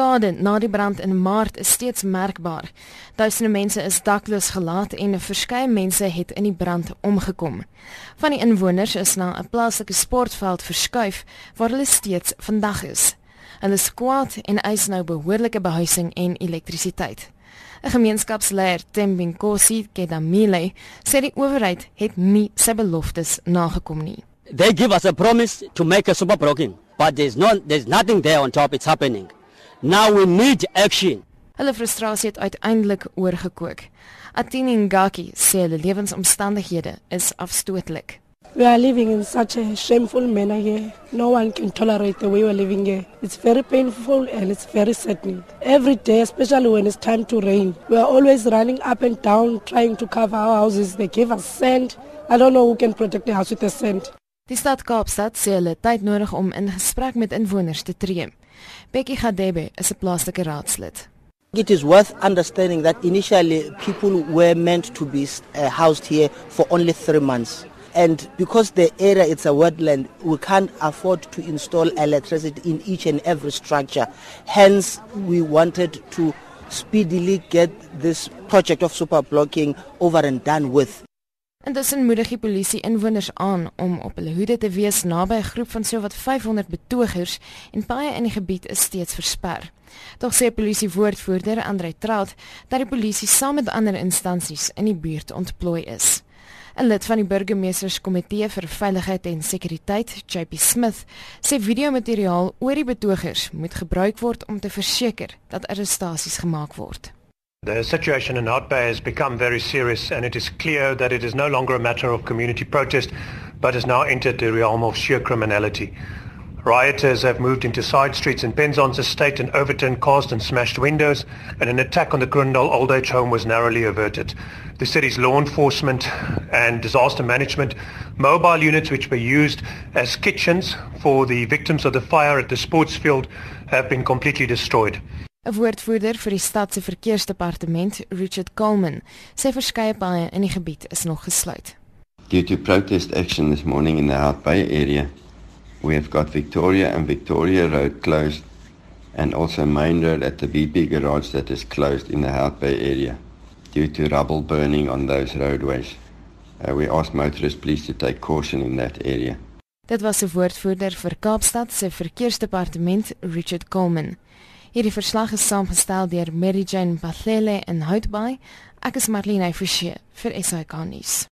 skade na die brand in Maart is steeds merkbaar. Duisende mense is dakloos gelaat en verskeie mense het in die brand omgekom. Van die inwoners is na 'n plaaslike sportveld verskuif waar hulle steeds vandag is. Hulle is kwaad en eis nou behoorlike behuising en elektrisiteit. 'n Gemeenskapsleier, Tembinkosi Kedamile, sê die owerheid het nie sy beloftes nagekom nie. They give us a promise to make a super blocking, but there's no there's nothing there on top it's happening. Now we need action. Hulle frustrasie het uiteindelik oorgekook. Atini Ngaki sê hulle lewensomstandighede is afstootlik. We are living in such a shameful manner here. No one can tolerate the way we're living here. It's very painful and it's very saddening. Every day, especially when it's time to rain, we are always running up and down trying to cover our houses. They give us sand. I don't know who can protect the house with the sand. Die stad Kaapstad sê hulle tyd nodig om in gesprek met inwoners te tree. Becky Gadebe is 'n plaaslike raadslid. It is worth understanding that initially people were meant to be uh, housed here for only 3 months. And because the area it's a wetland, we can't afford to install electricity in each and every structure. Hence, we wanted to speedily get this project of super blocking over and done with. Intussen moedig die polisie inwoners aan om op hulle hoede te wees naby 'n groep van sowat 500 betogers en baie in die gebied is steeds versper. Tog sê polisie woordvoerder Andre Trout dat die polisie saam met ander instansies in die buurt ontplooi is. 'n Lid van die burgemeesterskomitee vir veiligheid en sekuriteit, JP Smith, sê videomateriaal oor die betogers moet gebruik word om te verseker dat arrestasies gemaak word. The situation in North Bay has become very serious and it is clear that it is no longer a matter of community protest but has now entered the realm of sheer criminality. Rioters have moved into side streets in Penzance Estate and overturned cars and smashed windows and an attack on the Grundal Old Age Home was narrowly averted. The city's law enforcement and disaster management mobile units which were used as kitchens for the victims of the fire at the sports field have been completely destroyed. 'n Woordvoerder vir die stad se verkeersdepartement, Richard Coleman, sê verskeie paaie in die gebied is nog gesluit. Due to protest action this morning in the Hout Bay area, we have got Victoria and Victoria Road closed and also Main Road at the BP garage that is closed in the Hout Bay area due to rubble burning on those roadways. Uh, we ask motorists please to take caution in that area. Dit was 'n woordvoerder vir Kaapstad se verkeersdepartement, Richard Coleman. Hierdie verslag is saamgestel deur Mary Jane Pathele in Houtbaai. Ek is Marlene Forsie vir SAK nuus.